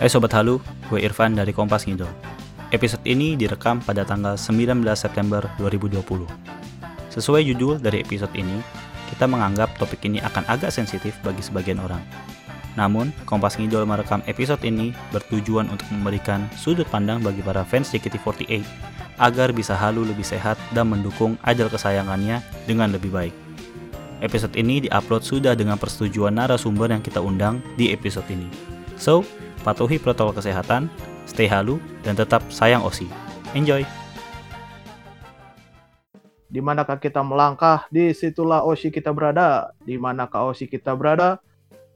Eh Sobat Halu, gue Irfan dari Kompas Ngidol. Episode ini direkam pada tanggal 19 September 2020. Sesuai judul dari episode ini, kita menganggap topik ini akan agak sensitif bagi sebagian orang. Namun, Kompas Ngidol merekam episode ini bertujuan untuk memberikan sudut pandang bagi para fans JKT48 agar bisa halu lebih sehat dan mendukung ajal kesayangannya dengan lebih baik. Episode ini diupload sudah dengan persetujuan narasumber yang kita undang di episode ini. So, patuhi protokol kesehatan, stay halu, dan tetap sayang Osi. Enjoy! Di manakah kita melangkah, di situlah Oshi kita berada. Di manakah Oshi kita berada,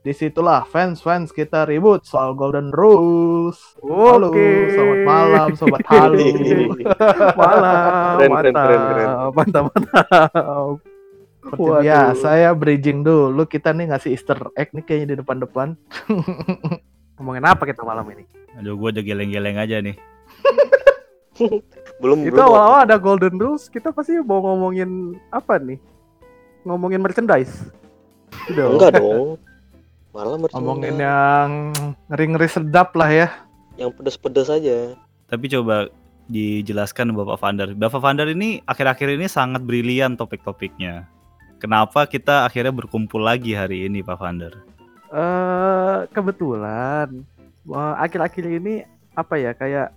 di situlah fans-fans kita ribut soal Golden Rules. Halo, Oke. selamat malam, sobat halu. Malam, Keren, keren, mantap, keren, keren. mantap, mantap. Seperti Waduh. biasa ya bridging dulu. Kita nih ngasih Easter egg nih kayaknya di depan-depan. Ngomongin apa kita malam ini? Aduh, gue udah geleng-geleng aja nih. belum Itu belum awal-awal ada Golden Rules, kita pasti mau ngomongin apa nih? Ngomongin merchandise. Tidak. enggak dong malah merchandise Ngomongin yang ngeri-ngeri sedap lah ya. yang pedes-pedes aja Tapi coba dijelaskan Bapak Vander. Bapak Vander ini akhir-akhir ini sangat brilian topik-topiknya. Kenapa kita akhirnya berkumpul lagi hari ini Pak Vander? Eh, kebetulan eh, akhir-akhir ini apa ya kayak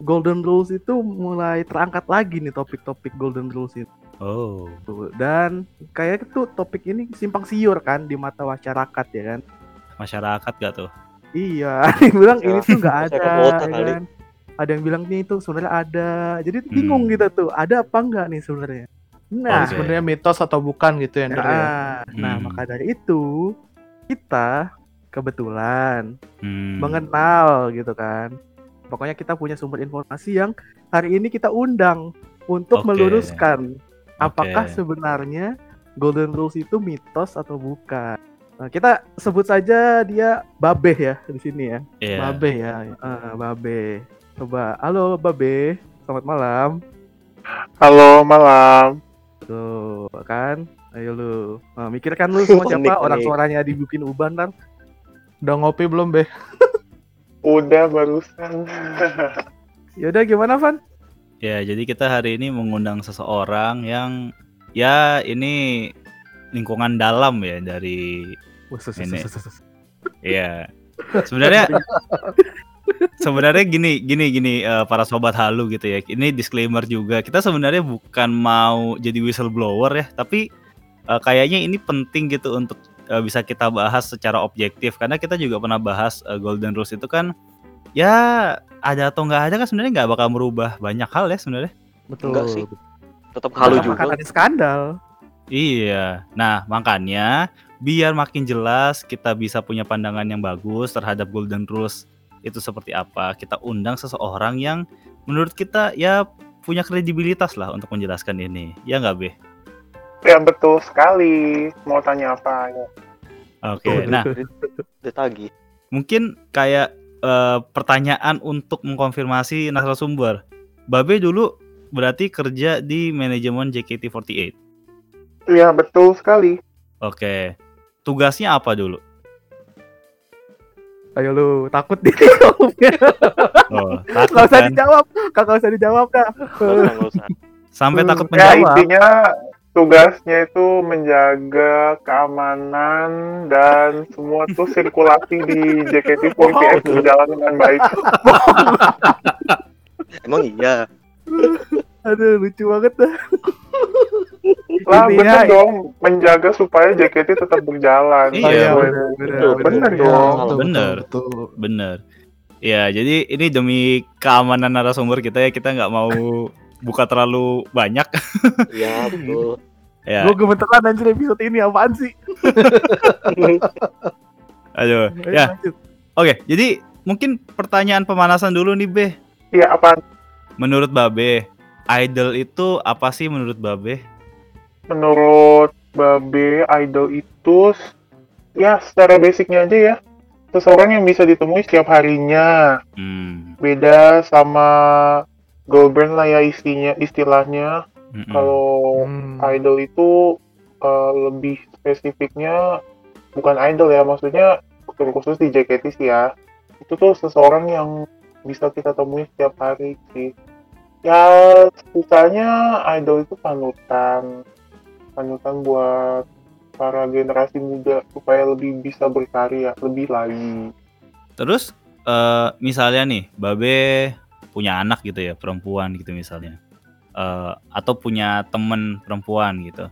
Golden Rules itu mulai terangkat lagi nih topik-topik Golden Rules itu. Oh, Dan kayak itu topik ini simpang siur kan di mata masyarakat ya kan. masyarakat gak tuh? Iya, ada yang bilang ini tuh nggak ada, ya kan? Ada yang bilang nih itu sebenarnya ada. Jadi tuh bingung gitu tuh, ada apa enggak nih sebenarnya? Nah, Oke. Sebenarnya mitos atau bukan gitu ya, ya. nah, nah, Hmm. maka dari itu kita kebetulan Hmm. mengenal gitu kan. Pokoknya kita punya sumber informasi yang hari ini kita undang untuk Oke. meluruskan apakah Oke. sebenarnya Golden Rules itu mitos atau bukan. Nah, kita sebut saja dia Babeh ya di sini ya. Iya. Babe ya. Ah, Babe. Coba, halo Babe. Selamat malam. Halo malam. Tuh, kan? Ayo lu. Nah, mikirkan lu semua siapa orang suaranya dibikin uban ntar. Udah ngopi belum, Be? Udah barusan. Yaudah gimana Van? Ya, jadi kita hari ini mengundang seseorang yang ya ini lingkungan dalam ya dari Wah, sus- sus- Ini. sus- sus- sus. ya. Sebenarnya sebenarnya gini gini gini eh, para sobat halu gitu ya. Ini disclaimer juga. Kita sebenarnya bukan mau jadi whistleblower ya, tapi eh, kayaknya ini penting gitu untuk eh, bisa kita bahas secara objektif karena kita juga pernah bahas eh, Golden Rules itu kan ya ada atau nggak ada kan sebenarnya nggak bakal merubah banyak hal ya sebenarnya. Betul. Enggak sih. tetap halu Karena juga ada skandal. Iya. Nah, makanya biar makin jelas kita bisa punya pandangan yang bagus terhadap Golden Rules itu seperti apa, kita undang seseorang yang menurut kita ya punya kredibilitas lah untuk menjelaskan ini. Ya nggak, Be? Ya betul sekali. Mau tanya apa? Ya. Oke. Nah, ditagi mungkin kayak eh, pertanyaan untuk mengkonfirmasi narasumber. Babe dulu berarti kerja di manajemen JKT48. Ya betul sekali. Oke. Tugasnya apa dulu? Ayo lu, takut jawabnya. Oh, Gak takut usah kan? dijawab, kagak usah dijawab dah. Sampai takut Ya menjawab. intinya tugasnya itu menjaga keamanan dan semua tuh sirkulasi di JKT48 berjalan dengan baik. emang iya Aduh, lucu banget dah. Lah Intinya- bener dong, menjaga supaya JKT tetap berjalan. Iya, bener, bener, bener bener. dong. bener. Betul. Bener. Ya, jadi ini demi keamanan narasumber kita ya, kita nggak mau buka terlalu banyak. iya betul ya, Gue gemeteran anjir episode ini apaan sih? aduh. Ayo, Ya, lanjut. oke. Jadi mungkin pertanyaan pemanasan dulu nih, Be. Iya apa? Menurut Babe, idol itu apa sih menurut Babe? menurut Babe idol itu ya secara basicnya aja ya seseorang yang bisa ditemui setiap harinya Hmm. beda sama girl band lah ya istinya istilahnya mm-mm. kalau Hmm. idol itu eh, lebih spesifiknya bukan idol ya maksudnya khusus di JKT sih ya itu tuh seseorang yang bisa kita temui setiap hari sih ya sisanya idol itu panutan panutan buat para generasi muda supaya lebih bisa berkarya lebih lagi Terus eh misalnya nih, Babe punya anak gitu ya, perempuan gitu misalnya. Eh atau punya temen perempuan gitu.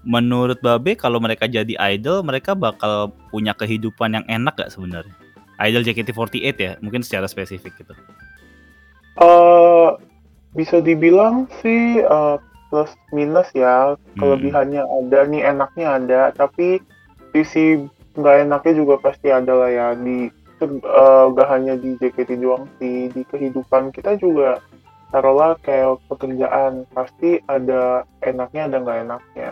Menurut Babe kalau mereka jadi idol, mereka bakal punya kehidupan yang enak gak sebenarnya? Idol JKT48 ya, mungkin secara spesifik gitu. eh bisa dibilang sih eh, plus minus ya kelebihannya ada nih enaknya ada tapi sisi nggak enaknya juga pasti ada lah ya di eh, nggak hanya di JKT doang sih di kehidupan kita juga taruhlah kayak pekerjaan pasti ada enaknya ada nggak enaknya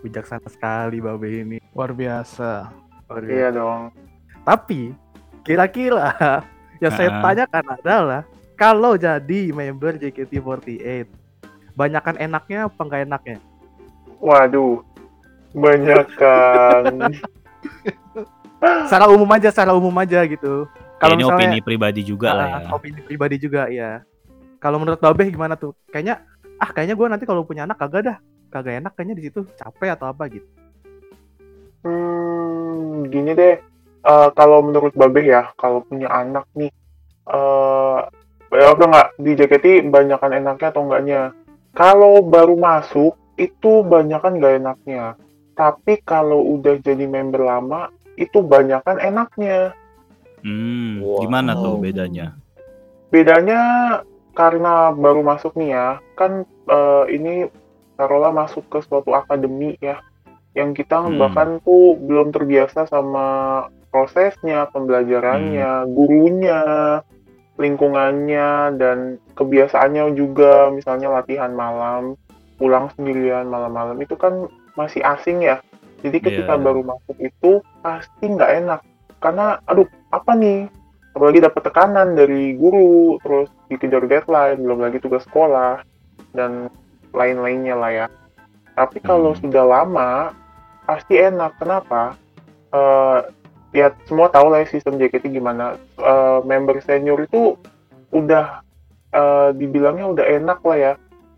Bijaksana sekali Babe ini. Luar biasa. Luar iya biasa. dong Tapi kira-kira yang saya Ah. tanyakan adalah kalau jadi member JKT48 banyakan enaknya apa nggak enaknya? waduh banyak kan Secara umum aja, secara umum aja gitu. Ya, ini misalnya- opini pribadi juga lah ya. Ah, opini pribadi juga ya. Kalau menurut Babe gimana tuh? Kayaknya ah kayaknya gue nanti kalau punya anak kagak dah, kagak enak kayaknya di situ capek atau apa gitu. Hmm, gini deh. Eh, kalau menurut Babe ya, kalau punya anak nih, eh ya udah nggak di JKT banyakan enaknya atau enggaknya. Kalau baru masuk itu banyakan nggak enaknya. Tapi kalau udah jadi member lama itu banyakan enaknya. Hmm, Wow. gimana tuh bedanya? Bedanya karena baru masuk nih ya, kan eh, ini taruhlah masuk ke suatu akademi ya, yang kita Hmm. bahkan tuh belum terbiasa sama prosesnya, pembelajarannya, gurunya, lingkungannya, dan kebiasaannya juga, misalnya latihan malam, pulang sendirian malam-malam, itu kan masih asing ya. Jadi ketika Iya. baru masuk itu pasti nggak enak, karena aduh apa nih? Apalagi dapat tekanan dari guru terus dikejar deadline belum lagi tugas sekolah dan lain-lainnya lah ya. Tapi kalau Hmm. sudah lama pasti enak. Kenapa? Eh ya semua tahu lah ya sistem JKT gimana. Eh, member senior itu udah eh, dibilangnya udah enak lah ya.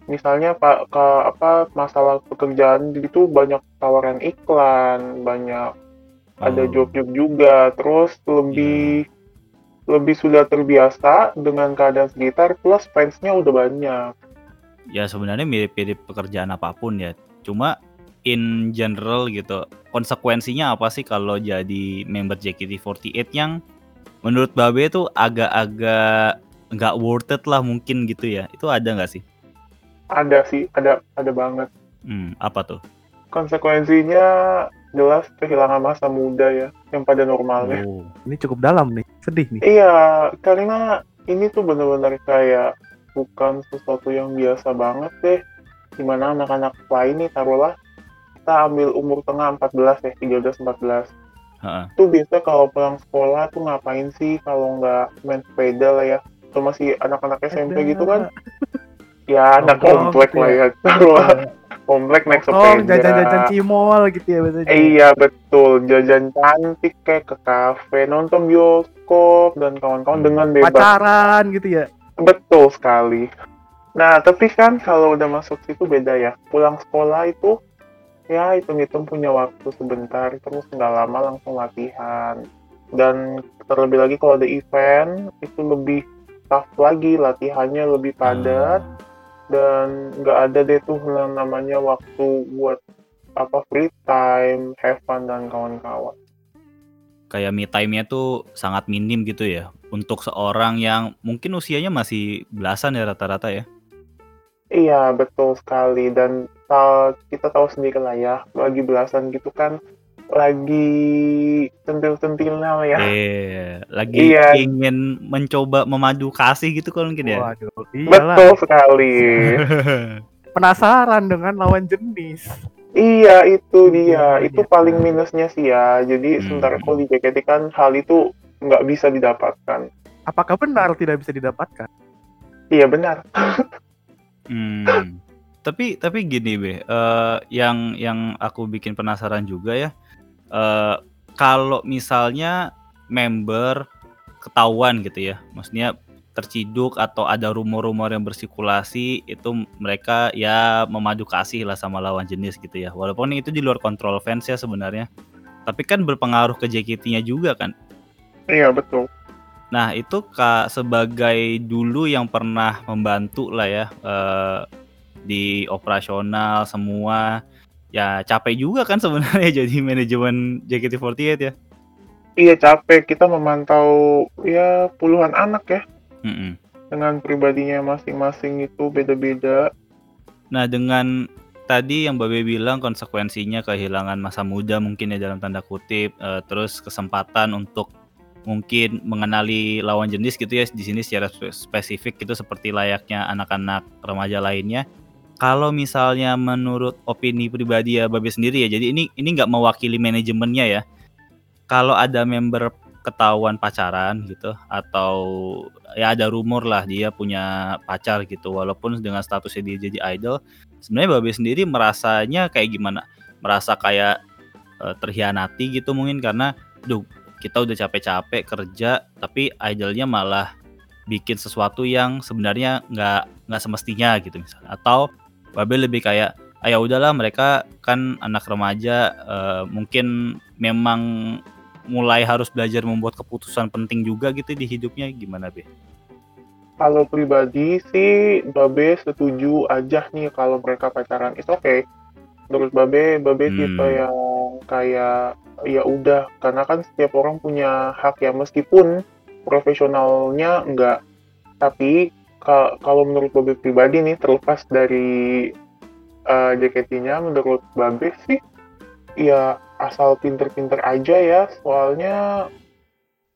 Misalnya pak ke apa masalah pekerjaan gitu banyak tawaran iklan banyak ada Oh. job-job juga terus lebih lebih sudah terbiasa dengan keadaan sekitar plus fansnya udah banyak ya sebenarnya mirip-mirip pekerjaan apa pun ya. Cuma in general gitu, konsekuensinya apa sih kalau jadi member JKT48 yang menurut Babe tuh agak-agak nggak worth it lah mungkin gitu ya. Itu ada nggak sih? ada sih ada ada banget Hmm, apa tuh? Konsekuensinya jelas kehilangan masa muda ya yang pada normalnya. Oh, Ini cukup dalam nih, sedih nih. iya karena ini tuh benar-benar kayak bukan sesuatu yang biasa banget deh. Di mana anak-anak lain nih taruhlah kita ambil umur tengah 14 ya 13 14 heeh. tuh biasa kalau pulang sekolah tuh ngapain sih kalau nggak main sepeda lah ya? Atau masih anak-anak SMP gitu kan? Ya anak Nongkrong komplek gitu lah ya. ya taruhlah komplek naik Oh, sepeda jajan-jajan cimol gitu ya biasanya. iya betul jajan cantik kayak ke kafe nonton bioskop dan kawan-kawan Hmm. dengan bebas Pacaran gitu ya. betul sekali nah tapi kan kalau udah masuk situ beda ya pulang sekolah itu ya hitung-hitung punya waktu sebentar terus nggak lama langsung latihan dan terlebih lagi kalau ada event itu lebih tough lagi latihannya lebih padat Ah. Dan nggak ada deh tuh yang namanya waktu buat apa free time, have fun dan kawan-kawan. kayak me time-nya tuh sangat minim gitu ya untuk seorang yang mungkin usianya masih belasan ya rata-rata ya. Iya betul sekali dan ta- kita tahu sendiri lah ya lagi belasan gitu kan lagi centil-centilnya lah ya. Eh, lagi Iya. ingin mencoba memadu kasih gitu kan mungkin ya. Waduh, iyalah. Betul sekali. Penasaran dengan lawan jenis. iya itu Iya, dia. Itu iya. paling minusnya sih ya. Jadi Hmm. sementara kalau di JKT kan hal itu nggak bisa didapatkan. Apakah benar tidak bisa didapatkan? Iya benar. Hmm. Tapi tapi gini be, eh, yang yang aku bikin penasaran juga ya, eh, kalau misalnya member ketahuan gitu ya. Maksudnya terciduk atau ada rumor-rumor yang bersirkulasi itu mereka ya memadu kasih lah sama lawan jenis gitu ya. Walaupun itu di luar kontrol fans ya sebenarnya. Tapi kan berpengaruh ke JKT-nya juga kan. Iya betul. Nah, itu Kak sebagai dulu yang pernah membantu lah ya eh, di operasional semua ya capek juga kan sebenarnya jadi manajemen JKT48 ya. Iya capek kita memantau ya puluhan anak ya Mm-mm. dengan pribadinya masing-masing itu beda-beda. Nah, dengan tadi yang Babe bilang konsekuensinya kehilangan masa muda mungkin ya dalam tanda kutip, eh, terus kesempatan untuk mungkin mengenali lawan jenis gitu ya di sini secara spe- spesifik itu seperti layaknya anak-anak remaja lainnya. Kalau misalnya menurut opini pribadi ya Babe sendiri ya, jadi ini ini nggak mewakili manajemennya ya. Kalau ada member ketahuan pacaran gitu atau ya ada rumor lah dia punya pacar gitu walaupun dengan statusnya dia jadi idol sebenarnya Babe sendiri merasanya kayak gimana merasa kayak eh, terhianati gitu mungkin karena duh kita udah capek-capek kerja tapi idolnya malah bikin sesuatu yang sebenarnya nggak nggak semestinya gitu misalnya atau Babe lebih kayak ah ya udahlah mereka kan anak remaja eh, mungkin memang mulai harus belajar membuat keputusan penting juga gitu di hidupnya gimana be? Kalau pribadi sih Babe setuju aja nih kalau mereka pacaran itu oke. Menurut Babe, Babe Hmm. tipe yang kayak ya udah karena kan setiap orang punya hak ya meskipun profesionalnya enggak. Tapi kalau menurut Babe pribadi nih terlepas dari eh, JKT-nya menurut Babe sih ya asal pinter-pinter aja ya. Soalnya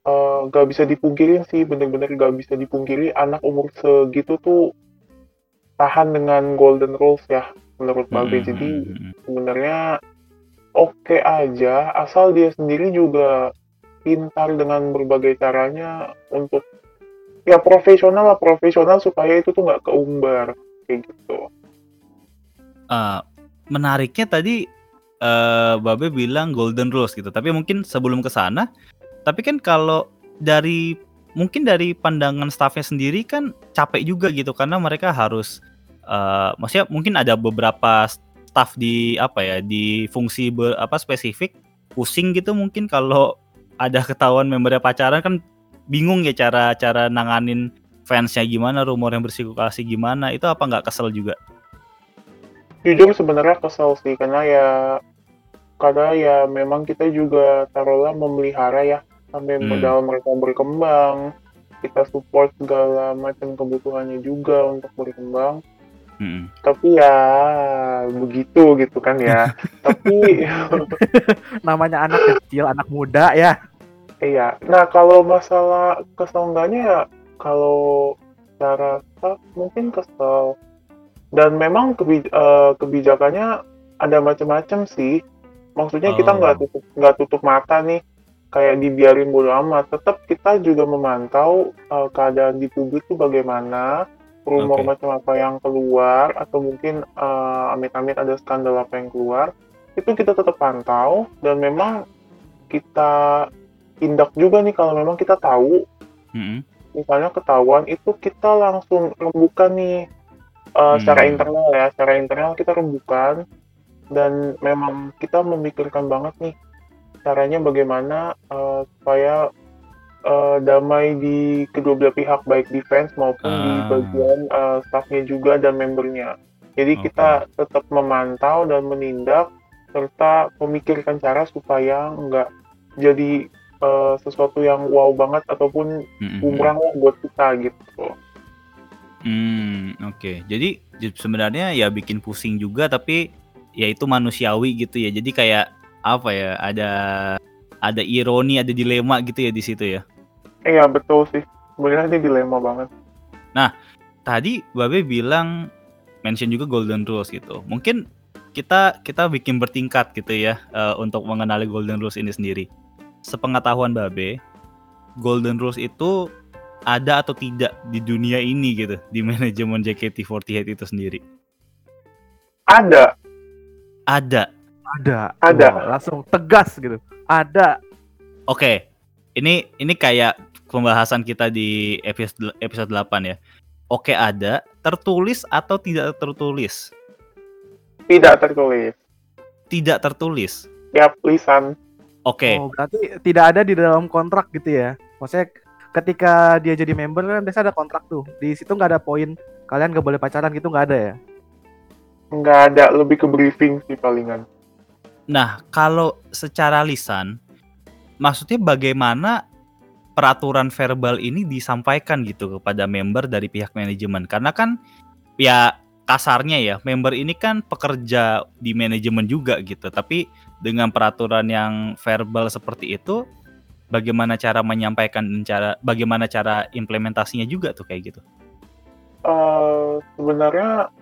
eh, gak bisa dipungkirin sih bener-bener gak bisa dipungkiri. Anak umur segitu tuh tahan dengan golden rules ya menurut Babe. Hmm, jadi hmm, hmm. sebenarnya oke aja. Asal dia sendiri juga pintar dengan berbagai caranya untuk ya profesional lah profesional supaya itu tuh nggak keumbar kayak gitu. Eh, menariknya tadi eh Babe bilang golden rules gitu. Tapi mungkin sebelum ke sana, tapi kan kalau dari mungkin dari pandangan staffnya sendiri kan capek juga gitu. Karena mereka harus eh maksudnya mungkin ada beberapa staff di apa ya di fungsi ber- apa spesifik. Pusing gitu mungkin kalau ada ketahuan membernya pacaran. Kan bingung ya cara cara nanganin fansnya gimana rumor yang bersirkulasi gimana itu apa nggak kesel juga jujur sebenarnya kesel sih karena ya karena ya memang kita juga taruhlah memelihara ya sampai Hmm. modal mereka berkembang kita support segala macam kebutuhannya juga untuk berkembang Mm-mm. tapi ya begitu gitu kan ya tapi Namanya anak kecil, anak muda ya. Iya. Nah kalau masalah kesel enggaknya ya kalau cara staff mungkin kesel. Dan memang kebi- eh, kebijakannya ada macam-macam sih. Maksudnya kita Oh. nggak tutup nggak tutup mata nih. Kayak dibiarin bodo amat. Tetap kita juga memantau eh, keadaan di publik itu bagaimana rumor Oke. macam apa yang keluar atau mungkin eh, amit-amit ada skandal apa yang keluar itu kita tetap pantau. Dan memang kita tindak juga nih kalau memang kita tahu Mm-mm. misalnya ketahuan itu kita langsung rembukan nih eh, secara Hmm. internal ya secara internal kita rembukan dan memang kita memikirkan banget nih caranya bagaimana eh, supaya eh, damai di kedua belah pihak baik defense maupun di Ah. bagian eh, staffnya juga dan membernya jadi Oke. kita tetap memantau dan menindak serta memikirkan cara supaya nggak jadi eh, sesuatu yang wow banget ataupun bumerang lah buat kita gitu. Hmm, oke. Jadi j- sebenarnya ya bikin pusing juga tapi ya itu manusiawi gitu ya. Jadi kayak apa ya? Ada ada ironi, ada dilema gitu ya di situ ya. Iya betul sih. Sebenarnya ini dilema banget. Tadi Babe bilang mention juga golden rules gitu. Mungkin kita kita bikin bertingkat gitu ya eh, untuk mengenali golden rules ini sendiri. Sepengetahuan Babe, golden rules itu ada atau tidak di dunia ini gitu di manajemen JKT48 itu sendiri. Ada, Ada. Ada. Ada. Wah, langsung tegas gitu. Ada. Oke, ini ini kayak pembahasan kita di episode episode 8 ya. Oke ada, tertulis atau tidak tertulis? Tidak tertulis. Tidak tertulis. Tiap lisan. Oke. Oh, berarti tidak ada di dalam kontrak gitu ya. Maksudnya ketika dia jadi member kan biasa ada kontrak tuh. Di situ nggak ada poin kalian nggak boleh pacaran gitu nggak ada ya. Nggak ada, lebih ke briefing sih palingan. Nah, kalau secara lisan maksudnya bagaimana peraturan verbal ini disampaikan gitu kepada member dari pihak manajemen? Karena kan ya kasarnya ya, member ini kan pekerja di manajemen juga gitu. Tapi dengan peraturan yang verbal seperti itu bagaimana cara menyampaikan dan cara bagaimana cara implementasinya juga tuh kayak gitu. Eh, sebenarnya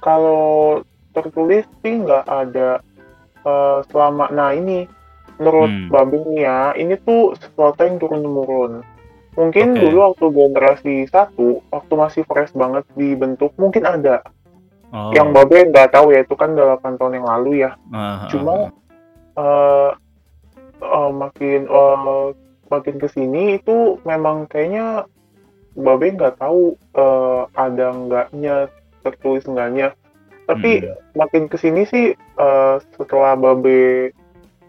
kalau tertulis sih nggak ada eh, selama nah ini menurut Hmm. Babing ya ini tuh sesuatu yang turun temurun mungkin Oke. dulu waktu generasi satu waktu masih fresh banget dibentuk mungkin ada Oh. yang Babe nggak tahu ya itu kan 8 tahun yang lalu ya ah, cuma eh eh, makin eh, makin ke sini itu memang kayaknya Babe nggak tahu eh, ada enggaknya tertulis enggaknya tapi Hmm. makin ke sini sih eh, setelah Babe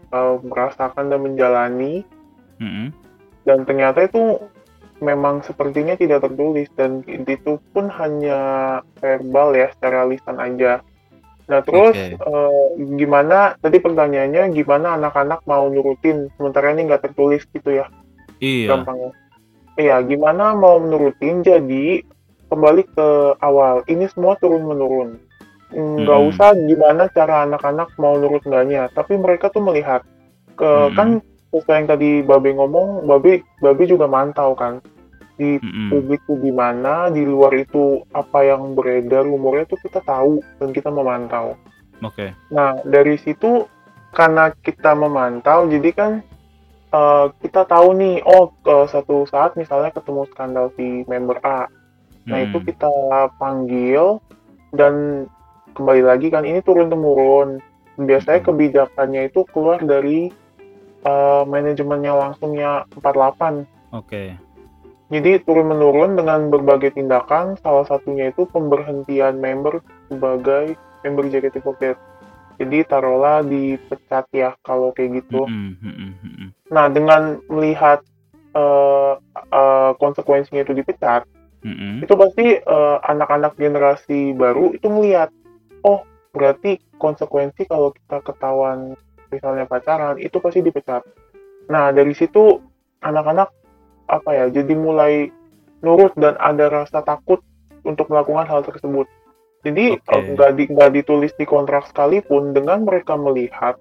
eh, merasakan dan menjalani. Mm-mm. dan ternyata itu memang sepertinya tidak tertulis dan itu pun hanya verbal ya secara lisan aja. Nah terus Oke. eh, gimana tadi pertanyaannya gimana anak-anak mau nurutin sementara ini nggak tertulis gitu ya Iya. gampangnya. Iya gimana mau nurutin jadi kembali ke awal ini semua turun menurun. Nggak Mm-mm. usah gimana cara anak-anak mau nurut enggaknya tapi mereka tuh melihat ke Mm-mm. kan sesuai yang tadi Babe ngomong, Babe Babe juga mantau kan di Mm-mm. publik tuh gimana, di luar itu apa yang beredar rumornya tuh kita tahu dan kita memantau. Oke. Nah dari situ karena kita memantau, jadi kan eh, kita tahu nih, oh ke satu saat misalnya ketemu skandal si member A, nah itu Mm. kita panggil dan kembali lagi kan ini turun temurun. Biasanya kebijakannya itu keluar dari eh, manajemennya langsungnya 48. Oke. Jadi turun menurun dengan berbagai tindakan, salah satunya itu pemberhentian member sebagai member JKT48. Jadi taruhlah dipecat ya kalau kayak gitu. Mm-mm, mm-mm. Nah dengan melihat eh, eh, konsekuensinya itu dipecat, Mm-mm. itu pasti anak-anak generasi baru itu melihat, oh berarti konsekuensi kalau kita ketahuan misalnya pacaran itu pasti dipecat. Nah dari situ anak-anak apa ya jadi mulai nurut dan ada rasa takut untuk melakukan hal tersebut. Jadi eh, nggak di, nggak ditulis di kontrak sekalipun dengan mereka melihat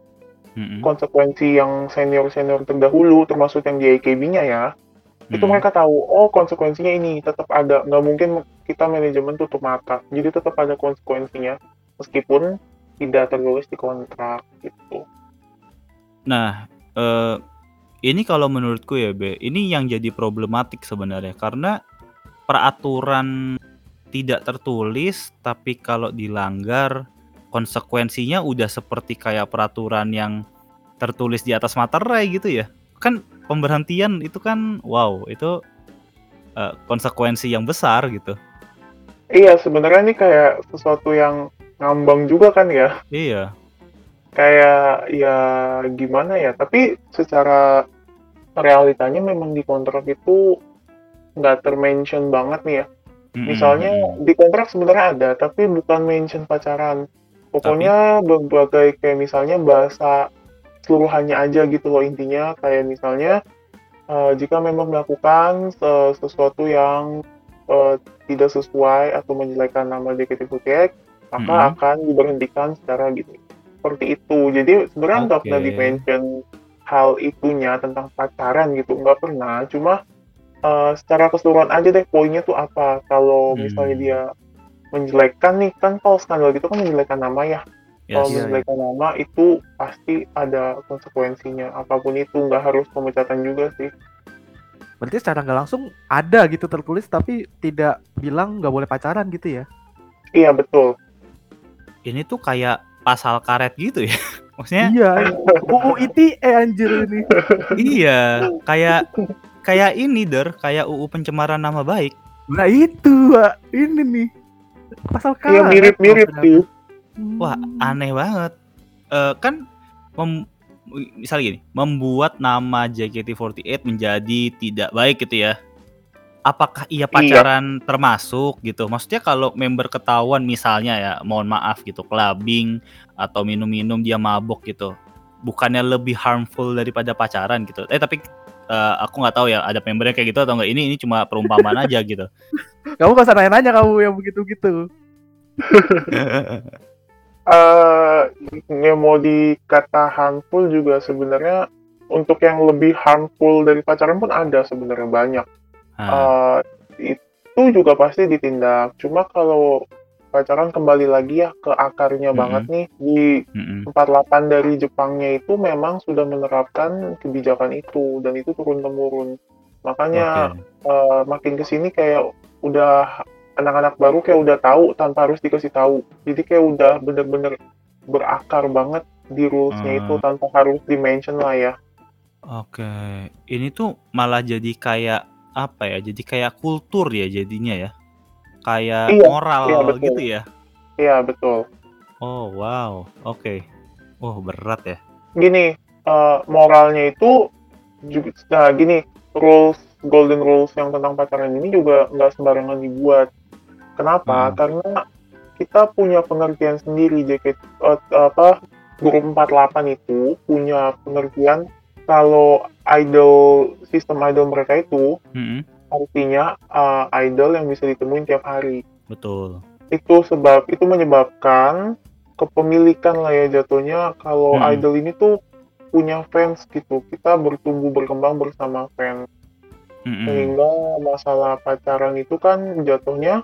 Mm-mm. konsekuensi yang senior-senior terdahulu termasuk yang di AKB-nya ya itu Mm. mereka tahu oh konsekuensinya ini tetap ada nggak mungkin kita manajemen tutup mata jadi tetap ada konsekuensinya meskipun tidak tertulis di kontrak gitu Nah, eh, ini kalau menurutku ya, Be, ini yang jadi problematik sebenarnya karena peraturan tidak tertulis, tapi kalau dilanggar konsekuensinya udah seperti kayak peraturan yang tertulis di atas materai gitu ya. Kan pemberhentian itu kan wow, itu eh, konsekuensi yang besar gitu. iya sebenarnya ini kayak sesuatu yang ngambang juga kan ya Iya. Kayak ya gimana ya tapi secara realitanya memang di kontrak itu nggak termention banget nih ya Mm-mm, Misalnya di kontrak sebenarnya ada, tapi bukan mention pacaran. Pokoknya berbagai kayak misalnya bahasa seluruhannya aja gitu loh intinya. Kayak misalnya eh, jika memang melakukan se- sesuatu yang eh, tidak sesuai atau menjelekkan nama JKT48, maka Mhm. akan diberhentikan secara gitu. Seperti itu. Jadi sebenarnya nggak pernah Oke. di mention hal itunya tentang pacaran gitu, nggak pernah. Cuma eh, secara keseluruhan aja deh poinnya tuh apa kalau Hmm. misalnya dia menjelekkan nih kan kalau skandal gitu kan menjelekkan nama ya kalau Yes. Iya, menjelekkan nama itu pasti ada konsekuensinya apa pun itu nggak harus pemecatan juga sih Berarti secara nggak langsung ada gitu tertulis tapi tidak bilang nggak boleh pacaran gitu ya? iya betul Ini tuh kayak pasal karet gitu ya. Maksudnya Iya. UU ITE anjir ini. iya kayak kayak ini der, kayak UU pencemaran nama baik. Nah itu, Wak. ini nih. Pasal karet. Iya mirip-mirip sih. Hmm. Wah, aneh banget. Eh kan mem- misal gini, membuat nama JKT48 menjadi tidak baik gitu ya. Apakah ia pacaran termasuk gitu? Maksudnya kalau member ketahuan misalnya ya, mohon maaf gitu, clubbing atau minum-minum dia mabok gitu. Bukannya lebih harmful daripada pacaran gitu. Eh tapi eh, aku nggak tahu ya ada membernya kayak gitu atau enggak. Ini ini cuma perumpamaan aja gitu. Kamu gak usah nanya-nanya kamu yang begitu-gitu. eh yang mau dikata harmful juga sebenarnya untuk yang lebih harmful dari pacaran pun ada sebenarnya banyak. Ah, Eh, itu juga pasti ditindak. Cuma kalau pacaran kembali lagi ya ke akarnya Mm-mm. banget nih di mm-mm. 48 dari Jepangnya itu memang sudah menerapkan kebijakan itu dan itu turun temurun. Makanya Oke. eh, makin ke sini kayak udah anak-anak baru kayak udah tahu tanpa harus dikasih tahu. Jadi kayak udah bener-bener berakar banget di rulesnya Hmm. itu tanpa harus di-mention lah ya. Oke, ini tuh malah jadi kayak apa ya? Jadi kayak kultur ya jadinya ya. Kayak Iya, moral iya, betul. gitu ya. Iya betul. Oh, wow. Oke. Oh, berat ya. Gini, eh, moralnya itu juga, nah gini, rules golden rules yang tentang pacaran ini juga nggak sembarangan dibuat. Kenapa? Hmm. Karena kita punya pengertian sendiri JKT eh, apa grup 48 itu punya pengertian kalau idol sistem idol mereka itu Mm-mm, artinya eh, idol yang bisa ditemuin tiap hari. betul. Itu sebab itu menyebabkan kepemilikan lah ya jatuhnya kalau Hmm. idol ini tuh punya fans gitu. Kita bertumbuh berkembang bersama fans. Mm-mm. Sehingga masalah pacaran itu kan jatuhnya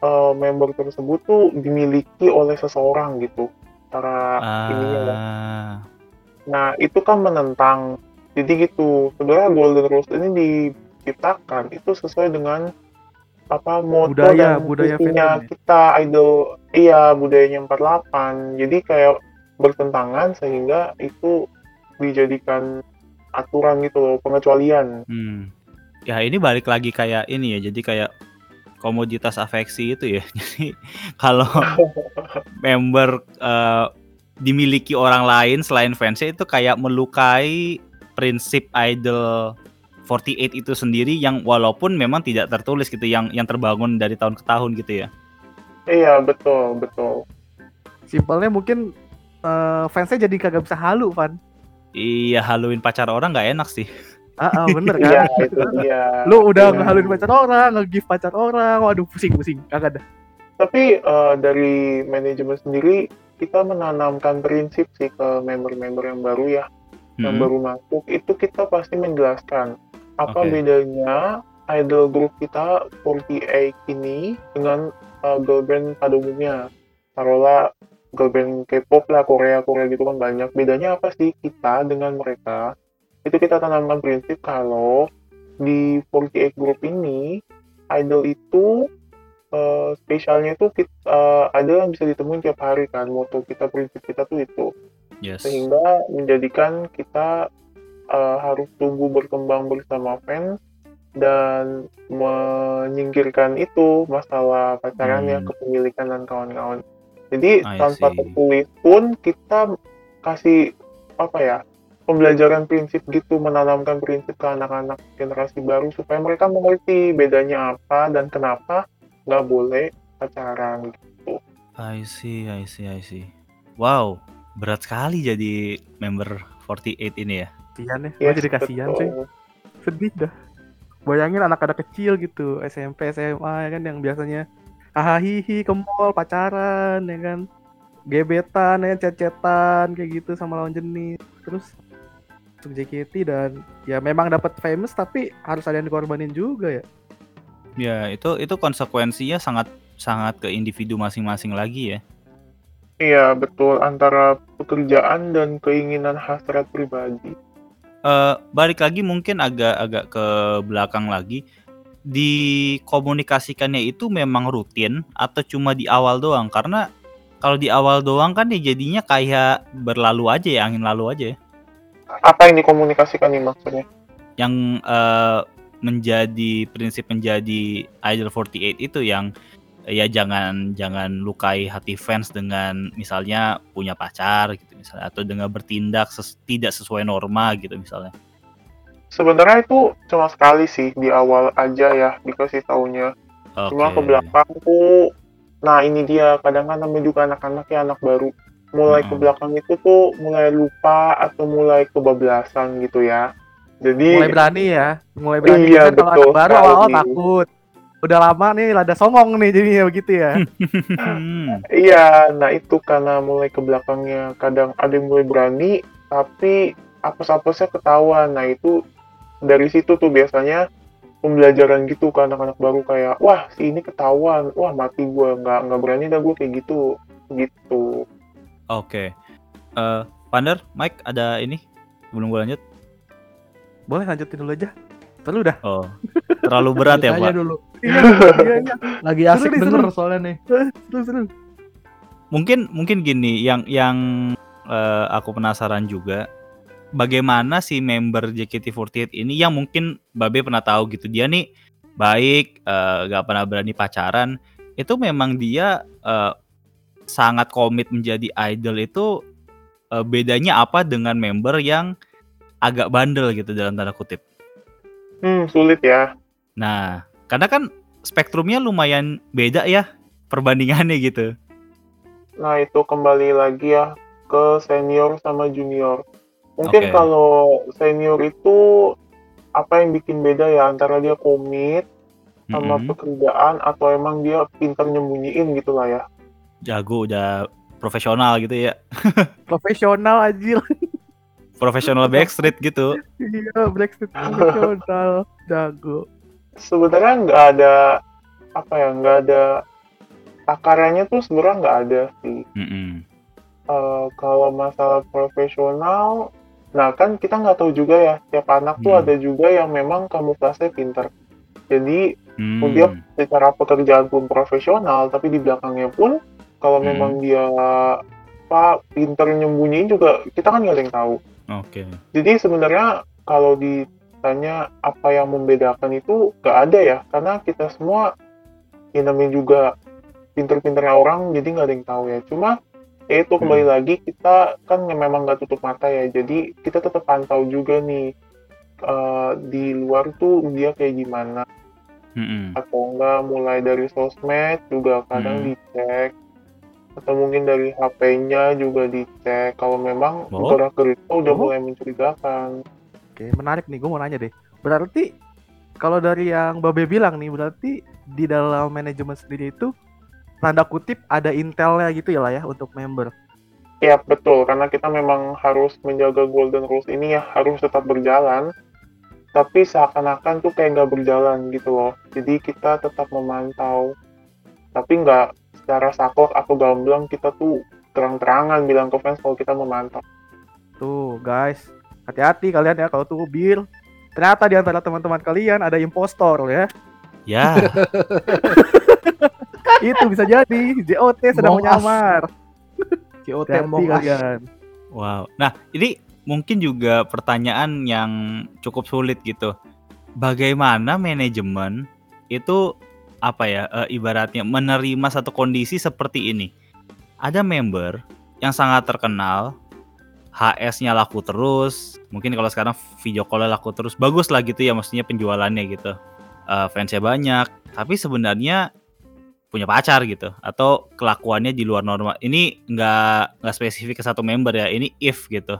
eh, member tersebut tuh dimiliki oleh seseorang gitu. Cara ininya ya. Ah, Nah, itu kan menentang. Jadi gitu. Sebenarnya Golden Rules ini diciptakan itu sesuai dengan apa moto Budaya- dan budaya visinya ya? kita idol iya budayanya 48. Jadi kayak bertentangan sehingga itu dijadikan aturan gitu loh, pengecualian. hmm. Ya, ini balik lagi kayak ini ya. Jadi kayak komoditas afeksi itu ya. Jadi kalau member eh, dimiliki orang lain selain fansnya itu kayak melukai prinsip idol 48 itu sendiri yang walaupun memang tidak tertulis gitu yang yang terbangun dari tahun ke tahun gitu ya. Iya, betul, betul. Simpelnya mungkin eh, fansnya jadi kagak bisa halu, Van. Iya, haluin pacar orang nggak enak sih. Ah, ah, bener Iya, kan? itu dia. Lu udah Iya. ngehaluin pacar orang, nge-gift pacar orang, waduh pusing-pusing, kagak ada. Tapi eh, dari manajemen sendiri kita menanamkan prinsip sih ke member-member yang baru ya, yang Mm-mm. baru masuk itu kita pasti menjelaskan apa Oke. bedanya idol group kita 48 ini dengan eh, girl band pada umumnya. Taruhlah girl band K-pop lah Korea Korea gitu kan banyak. Bedanya apa sih kita dengan mereka? Itu kita tanamkan prinsip kalau di 48 group ini idol itu eh, spesialnya itu kita, eh, ada yang bisa ditemuin tiap hari kan moto kita prinsip kita tuh itu Yes. sehingga menjadikan kita eh, harus tumbuh berkembang bersama fans dan menyingkirkan itu masalah pacarannya Hmm. kepemilikan dan kawan-kawan jadi I tanpa see. tertulis pun kita kasih apa ya pembelajaran prinsip gitu menanamkan prinsip ke anak-anak generasi baru supaya mereka mengerti bedanya apa dan kenapa nggak boleh pacaran I see, I see, I see. Wow, berat sekali jadi member 48 ini ya. Kasian ya, Yes, gua jadi kasihan cuy. Sedih dah. Bayangin anak-anak kecil gitu, SMP, SMA ya kan yang biasanya hahaha ke mall, pacaran ya kan. Gebetan ya, cecetan kayak gitu sama lawan jenis. Terus untuk JKT dan ya memang dapat famous tapi harus ada yang dikorbanin juga ya. Ya, itu itu konsekuensinya sangat sangat ke individu masing-masing lagi ya. Iya betul antara pekerjaan dan keinginan hasrat pribadi. Eh balik lagi mungkin agak-agak ke belakang lagi. Dikomunikasikannya itu memang rutin atau cuma di awal doang? Karena kalau di awal doang kan ya jadinya kayak berlalu aja ya, angin lalu aja ya. Apa yang dikomunikasikan nih maksudnya? yang eh, menjadi prinsip menjadi Idol 48 itu yang ya jangan jangan lukai hati fans dengan misalnya punya pacar gitu misalnya atau dengan bertindak ses- tidak sesuai norma gitu misalnya. Sebenarnya itu cuma sekali sih di awal aja ya dikasih taunya. Cuma ke belakang tuh, nah ini dia kadang kan namanya juga anak-anak ya anak baru. Mulai ke Mm-mm. belakang itu tuh mulai lupa atau mulai kebablasan gitu ya. Jadi mulai berani ya mulai berani Iya, kan kalau betul anak baru awal sekali. takut udah lama nih ada songong nih jadinya begitu ya Hmm. Iya, nah itu karena mulai ke belakangnya kadang ada yang mulai berani, tapi apes-apesnya ketahuan. Nah itu dari situ tuh biasanya pembelajaran gitu ke anak-anak baru kayak, wah si ini ketahuan, wah mati gua nggak nggak berani dah gue kayak gitu, gitu. Oke. Eh, Pander, Mike ada ini sebelum gue lanjut? Boleh lanjutin dulu aja terus dah Oh, terlalu berat ya, Pak? dulu. iya iya iya Lagi Seru asik nih, denger seru. soalnya nih. terus terus Mungkin mungkin gini, yang yang eh, aku penasaran juga bagaimana si member JKT48 ini yang mungkin Babe pernah tahu gitu. Dia nih baik, eh, gak pernah berani pacaran. Itu memang dia eh, sangat komit menjadi idol itu eh, bedanya apa dengan member yang agak bandel gitu dalam tanda kutip. Hmm, sulit ya. Nah, karena kan spektrumnya lumayan beda ya perbandingannya gitu. Nah itu kembali lagi ya ke senior sama junior. Mungkin Oke. kalau senior itu apa yang bikin beda ya antara dia komit sama Mm-mm. pekerjaan atau emang dia pintar nyembunyiin gitu lah ya. Jago udah profesional gitu ya. profesional anjir Profesional backstreet gitu. iya Blackstreet profesional jago Sebenarnya nggak ada apa ya nggak ada takarannya tuh sebenarnya nggak ada sih. Mm-mm. Eh, kalau masalah profesional, nah kan kita nggak tahu juga ya tiap anak tuh Hmm. ada juga yang memang kamuflase pintar. Jadi Hmm. dia secara pekerjaan pun profesional, tapi di belakangnya pun kalau Hmm. memang dia apa pintar nyembunyiin juga kita kan nggak ada yang tahu. Oke. Jadi sebenarnya kalau ditanya apa yang membedakan itu nggak ada ya, karena kita semua ya namanya juga pinter-pinternya orang, jadi nggak ada yang tahu ya. Cuma ya itu kembali lagi kita kan memang nggak tutup mata ya, jadi kita tetap pantau juga nih eh, di luar tuh dia kayak gimana Mm-mm. atau enggak mulai dari sosmed juga kadang Hmm. dicek atau mungkin dari HP-nya juga dicek kalau memang Oh. gerak-gerik udah Oh. mulai mencurigakan. Oke, menarik nih. Gue mau nanya deh. Berarti kalau dari yang Babe bilang nih, berarti di dalam manajemen sendiri itu tanda kutip ada intelnya gitu ya lah ya untuk member. Ya betul, karena kita memang harus menjaga golden rules ini ya harus tetap berjalan. Tapi seakan-akan tuh kayak nggak berjalan gitu loh. Jadi kita tetap memantau. Tapi nggak secara saklek atau gamblang kita tuh terang-terangan bilang ke fans kalau kita memantau. Tuh, guys. Hati-hati kalian ya kalau tuh bir. Ternyata di antara teman-teman kalian ada impostor ya. Ya, Itu bisa jadi JOT sedang menyamar. JOT kalian. wow. Nah, ini mungkin juga pertanyaan yang cukup sulit gitu. Bagaimana manajemen itu apa ya eh, ibaratnya menerima satu kondisi seperti ini? Ada member yang sangat terkenal, HS-nya laku terus, mungkin kalau sekarang video call laku terus, bagus lah gitu ya maksudnya penjualannya gitu. Eh, fansnya banyak, tapi sebenarnya punya pacar gitu atau kelakuannya di luar norma. Ini nggak nggak spesifik ke satu member ya, ini if gitu.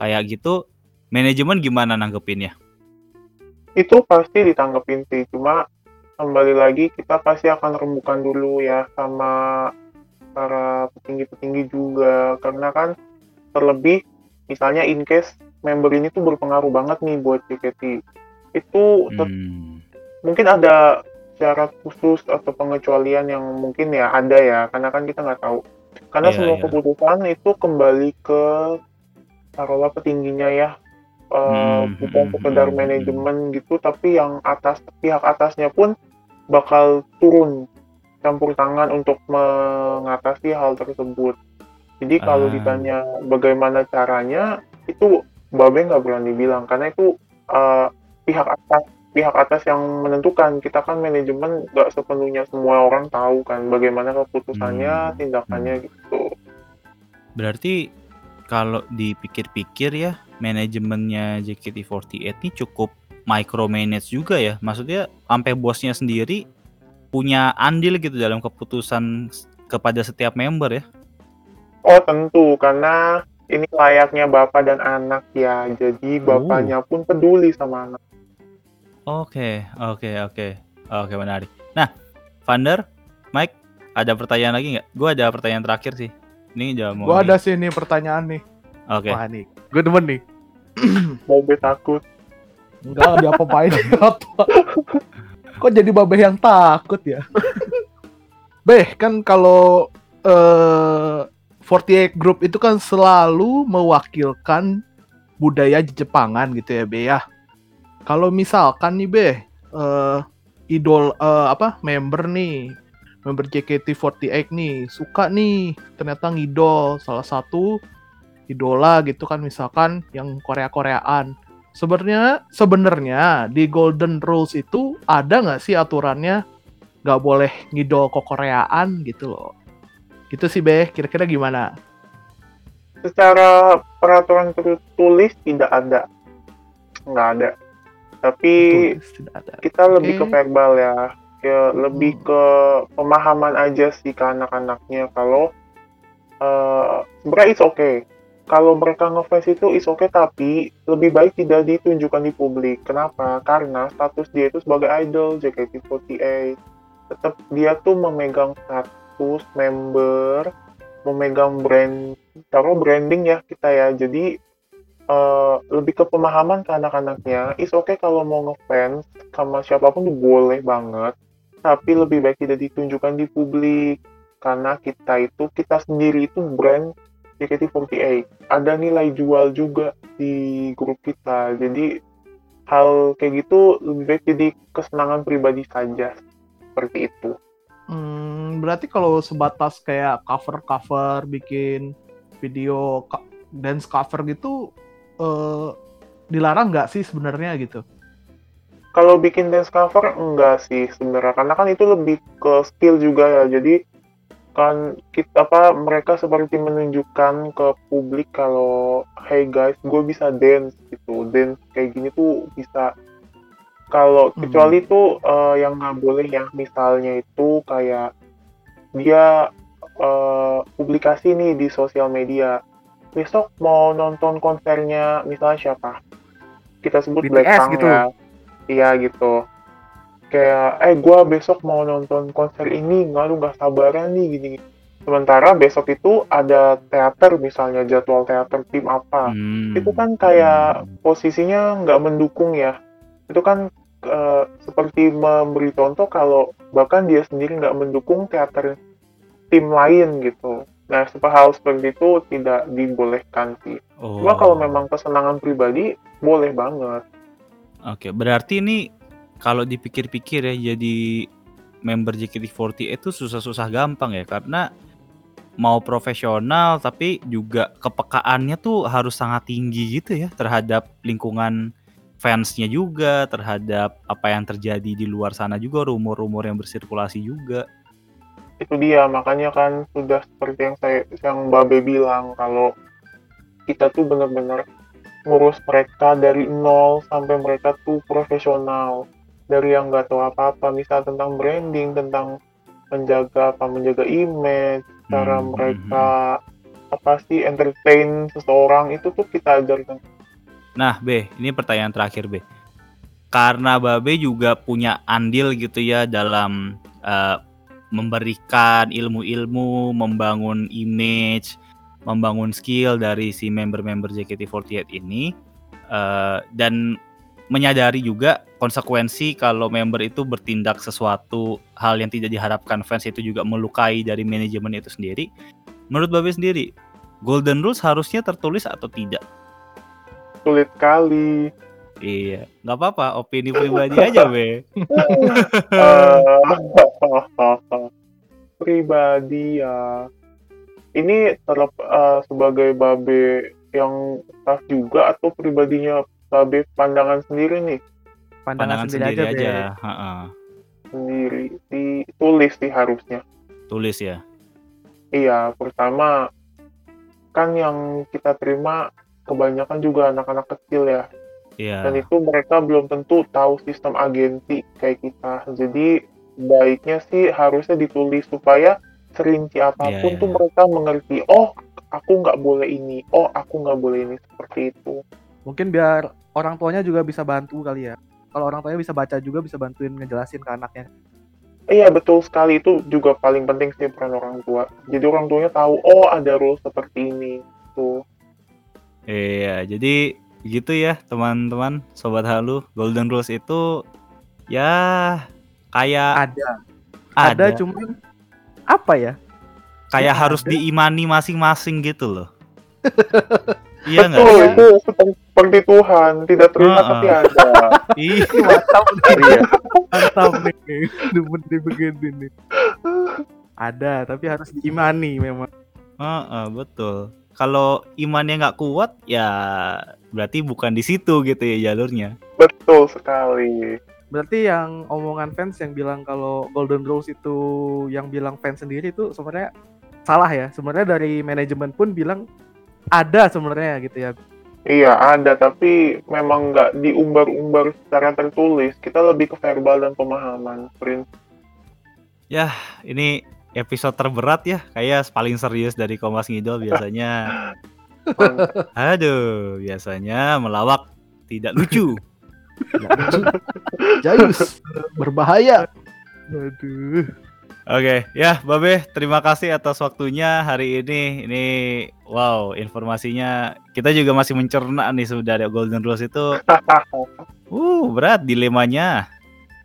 Kayak gitu, manajemen gimana nanggepinnya? itu pasti ditanggepin sih cuma kembali lagi kita pasti akan rembukan dulu ya sama para petinggi-petinggi juga karena kan terlebih misalnya in case member ini tuh berpengaruh banget nih buat JKT itu Hmm. mungkin ada syarat khusus atau pengecualian yang mungkin ya ada ya karena kan kita nggak tahu karena Iya, semua iya. keputusan itu kembali ke taruhlah petingginya ya Eh, Hmm, bukan hmm, sekedar hmm, manajemen gitu tapi yang atas pihak atasnya pun bakal turun campur tangan untuk mengatasi hal tersebut jadi kalau Ah. ditanya bagaimana caranya itu Babe nggak berani bilang karena itu eh, pihak atas pihak atas yang menentukan kita kan manajemen nggak sepenuhnya semua orang tahu kan bagaimana keputusannya Hmm. tindakannya gitu Berarti kalau dipikir-pikir ya, manajemennya JKT48 ini cukup micromanage juga ya. Maksudnya sampai bosnya sendiri punya andil gitu dalam keputusan kepada setiap member ya. oh tentu karena ini layaknya bapak dan anak ya jadi bapaknya pun peduli sama anak Oke, oke, oke. Oke, menarik. Nah, Vander, Mike, ada pertanyaan lagi nggak? Gue ada pertanyaan terakhir sih. Ini udah mau Gua nih. ada sih nih pertanyaan nih. Oke. Wah nih, gue demen nih. Babe takut Enggak diapa-apain Kok jadi babeh yang takut ya? Beh, kan kalau eh 48 Group itu kan selalu mewakilkan budaya Jepangan gitu ya, Be ya. Kalau misalkan nih, Beh, eh idol eh, apa member nih, member JKT48 nih suka nih ternyata ngidol salah satu idola gitu kan misalkan yang Korea-Koreaan. Sebenarnya sebenarnya di Golden Rules itu ada nggak sih aturannya? Nggak boleh ngidol ke Koreaan gitu loh. Gitu sih Beh kira-kira gimana? Secara peraturan tertulis tidak ada. Nggak ada. Tapi tidak ada. kita lebih ke verbal ya. Ya lebih Hmm. ke pemahaman aja sih ke anak-anaknya. Kalau eh sebenarnya it's okay kalau mereka ngefans itu is okay tapi lebih baik tidak ditunjukkan di publik. Kenapa? Karena status dia itu sebagai idol JKT48 tetap dia tuh memegang status member memegang brand taruh branding ya kita ya. Jadi eh, lebih ke pemahaman ke anak-anaknya. Is okay kalau mau ngefans sama siapa pun boleh banget tapi lebih baik tidak ditunjukkan di publik. Karena kita itu kita sendiri itu brand JKT48 ada nilai jual juga di grup kita. Jadi hal kayak gitu lebih baik jadi kesenangan pribadi saja seperti itu. Hmm, berarti kalau sebatas kayak cover-cover bikin video dance cover gitu eh, dilarang nggak sih sebenarnya gitu? Kalau bikin dance cover enggak sih sebenarnya. Karena kan itu lebih ke skill juga ya. Jadi kan kita apa mereka seperti menunjukkan ke publik kalau hey guys gue bisa dance gitu. Dance kayak gini tuh bisa. Kalau Hmm. kecuali tuh eh, yang nggak boleh ya misalnya itu kayak dia eh, publikasi nih di sosial media. Besok mau nonton konsernya misalnya siapa? Kita sebut BTS Blackpink gitu. ya iya gitu kayak eh gua besok mau nonton konser ini nggak lu nggak sabaran nih gini, gini sementara besok itu ada teater misalnya jadwal teater tim apa. Hmm. itu kan kayak posisinya nggak mendukung ya. Itu kan eh, seperti memberi contoh kalau bahkan dia sendiri nggak mendukung teater tim lain gitu. Nah hal seperti itu tidak dibolehkan sih. Oh. cuma kalau memang kesenangan pribadi boleh banget. Oke, berarti ini kalau dipikir-pikir ya jadi member JKT48 itu susah-susah gampang ya karena mau profesional tapi juga kepekaannya tuh harus sangat tinggi gitu ya terhadap lingkungan fansnya juga, terhadap apa yang terjadi di luar sana juga, rumor-rumor yang bersirkulasi juga. itu dia makanya kan sudah seperti yang saya yang Babe bilang kalau kita tuh benar-benar ngurus mereka dari nol sampai mereka tuh profesional dari yang nggak tahu apa-apa misal tentang branding tentang menjaga apa menjaga image cara Hmm, mereka apa sih entertain seseorang itu tuh kita ajarkan Nah, B, ini pertanyaan terakhir, B. Karena Babe juga punya andil gitu ya dalam eh, memberikan ilmu-ilmu, membangun image, membangun skill dari si member-member JKT48 ini eh, dan menyadari juga konsekuensi kalau member itu bertindak sesuatu hal yang tidak diharapkan fans itu juga melukai dari manajemen itu sendiri. Menurut Babe sendiri, Golden Rules harusnya tertulis atau tidak? sulit kali Iya, nggak apa-apa, opini pribadi aja, Be. Pribadi ya ini terlep eh, sebagai babe yang staff juga atau pribadinya Babe pandangan sendiri nih, Pandangan sendiri, aja. Heeh. sendiri ditulis sih harusnya. Tulis ya. Iya, pertama kan yang kita terima kebanyakan juga anak-anak kecil ya. Dan Iya. itu mereka belum tentu tahu sistem agensi kayak kita. Jadi baiknya sih harusnya ditulis supaya serinci apa pun Iya, tuh iya. mereka mengerti. Oh, aku nggak boleh ini. Oh, aku nggak boleh ini seperti itu. Mungkin biar orang tuanya juga bisa bantu kali ya. Kalau orang tuanya bisa baca juga bisa bantuin ngejelasin ke anaknya. Iya betul sekali itu juga paling penting sih peran orang tua. Jadi orang tuanya tahu. Oh, ada rules seperti ini. Tuh. Iya, jadi gitu ya teman-teman, sobat halu. Golden Rules itu ya kayak Ada. ada, Ada cuman apa ya? kayak ya harus ada. diimani masing-masing gitu loh. iya nggak? Betul, itu seperti Tuhan. Tidak terlihat tapi ada. Iya. Mantap Iya. mantap nih. Demen nih begini nih. Ada, tapi harus diimani memang. Heeh, betul. Kalau imannya nggak kuat, ya berarti bukan di situ gitu ya jalurnya. Betul sekali. Berarti yang omongan fans yang bilang kalau Golden Rules itu yang bilang fans sendiri itu sebenarnya salah ya. Sebenarnya dari manajemen pun bilang ada sebenarnya gitu ya. Iya ada, tapi memang nggak diumbar-umbar secara tertulis. Kita lebih ke verbal dan pemahaman. Prin. Ini episode terberat ya, kayak paling serius dari Kompas Ngidol biasanya. Aduh, biasanya melawak tidak lucu. Jayus berbahaya. Aduh. Oke, ya Babe, terima kasih atas waktunya hari ini. Ini wow, informasinya kita juga masih mencerna nih sudah ada Golden Rules itu. Uh, berat dilemanya.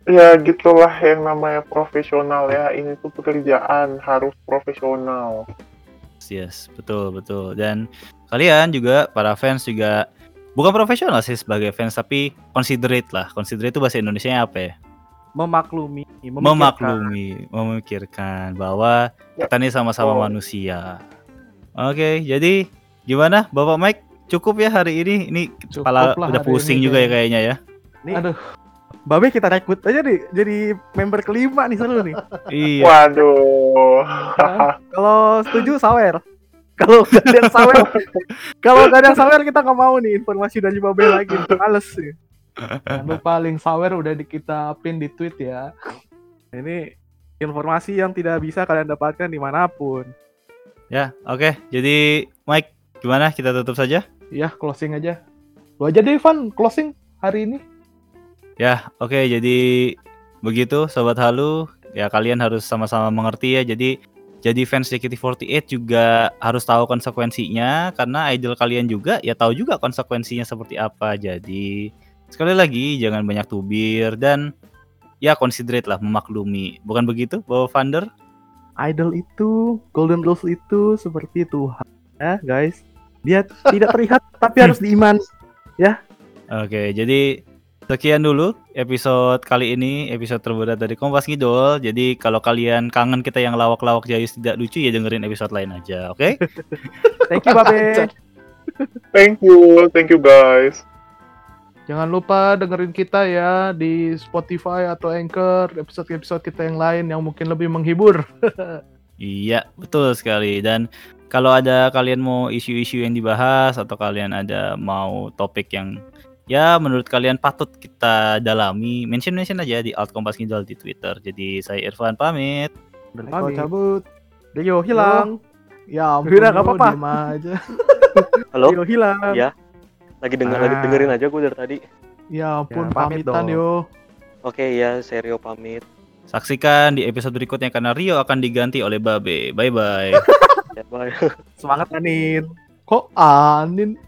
ya gitulah yang namanya profesional ya. Ini tuh pekerjaan harus profesional. Yes, betul betul. Dan kalian juga para fans juga bukan profesional sih sebagai fans tapi considerate lah. Considerate itu bahasa Indonesia apa ya? Memaklumi, memikirkan. Memaklumi, memikirkan bahwa Ya, kita ini sama-sama betul. manusia. Oke, jadi gimana Bapak Mike? Cukup ya hari ini? Ini kepala Cukup udah pusing juga ya kayaknya. ya. Nih, Aduh. Babe kita rekrut aja nih jadi member kelima nih seru nih. Iya. Waduh. Kalau setuju sawer. Kalau nggak ada sawer, kalau nggak ada sawer kita nggak mau nih informasi dari Babe lagi. Males sih. Jangan lupa link sawer udah di kita pin di tweet ya. Ini informasi yang tidak bisa kalian dapatkan di mana pun. Ya, oke. Jadi Mike, gimana? Kita tutup saja? Ya, closing aja. Lu aja deh, Van, closing hari ini. Ya, oke. Jadi begitu sobat halu, ya kalian harus sama-sama mengerti ya. Jadi jadi fans JKT48 juga harus tahu konsekuensinya karena idol kalian juga ya tahu juga konsekuensinya seperti apa. Jadi sekali lagi jangan banyak tubir dan ya considerate lah memaklumi. Bukan begitu, Bapak Vander? Idol itu, Golden Rules itu seperti Tuhan, ya guys. Dia tidak terlihat tapi harus diiman. Oke, jadi sekian dulu episode kali ini, episode terberat dari Kompas Ngidol. Jadi kalau kalian kangen kita yang lawak-lawak jayus tidak lucu ya dengerin episode lain aja, oke? Thank you Babe. Thank you, thank you guys. Jangan lupa dengerin kita ya di Spotify atau Anchor, episode-episode kita yang lain yang mungkin lebih menghibur. Iya, betul sekali. Dan kalau ada kalian mau isu-isu yang dibahas atau kalian ada mau topik yang ya menurut kalian patut kita dalami, mention-mention aja di Alt Kompas Ngidol di Twitter. Jadi saya Irfan pamit. Pamit. cabut. Rio hilang. Ya ampun, lu apa-apa. aja. Halo? Rio hilang. Iya. Lagi denger lagi Ah. dengerin aja gue dari tadi. Ya ampun, Ya, pamit pamitan dong. yo. Oke ya, Serio pamit. Saksikan di episode berikutnya karena Rio akan diganti oleh Babe. Bye-bye. Ya, bye. Semangat Anin. Kok Anin?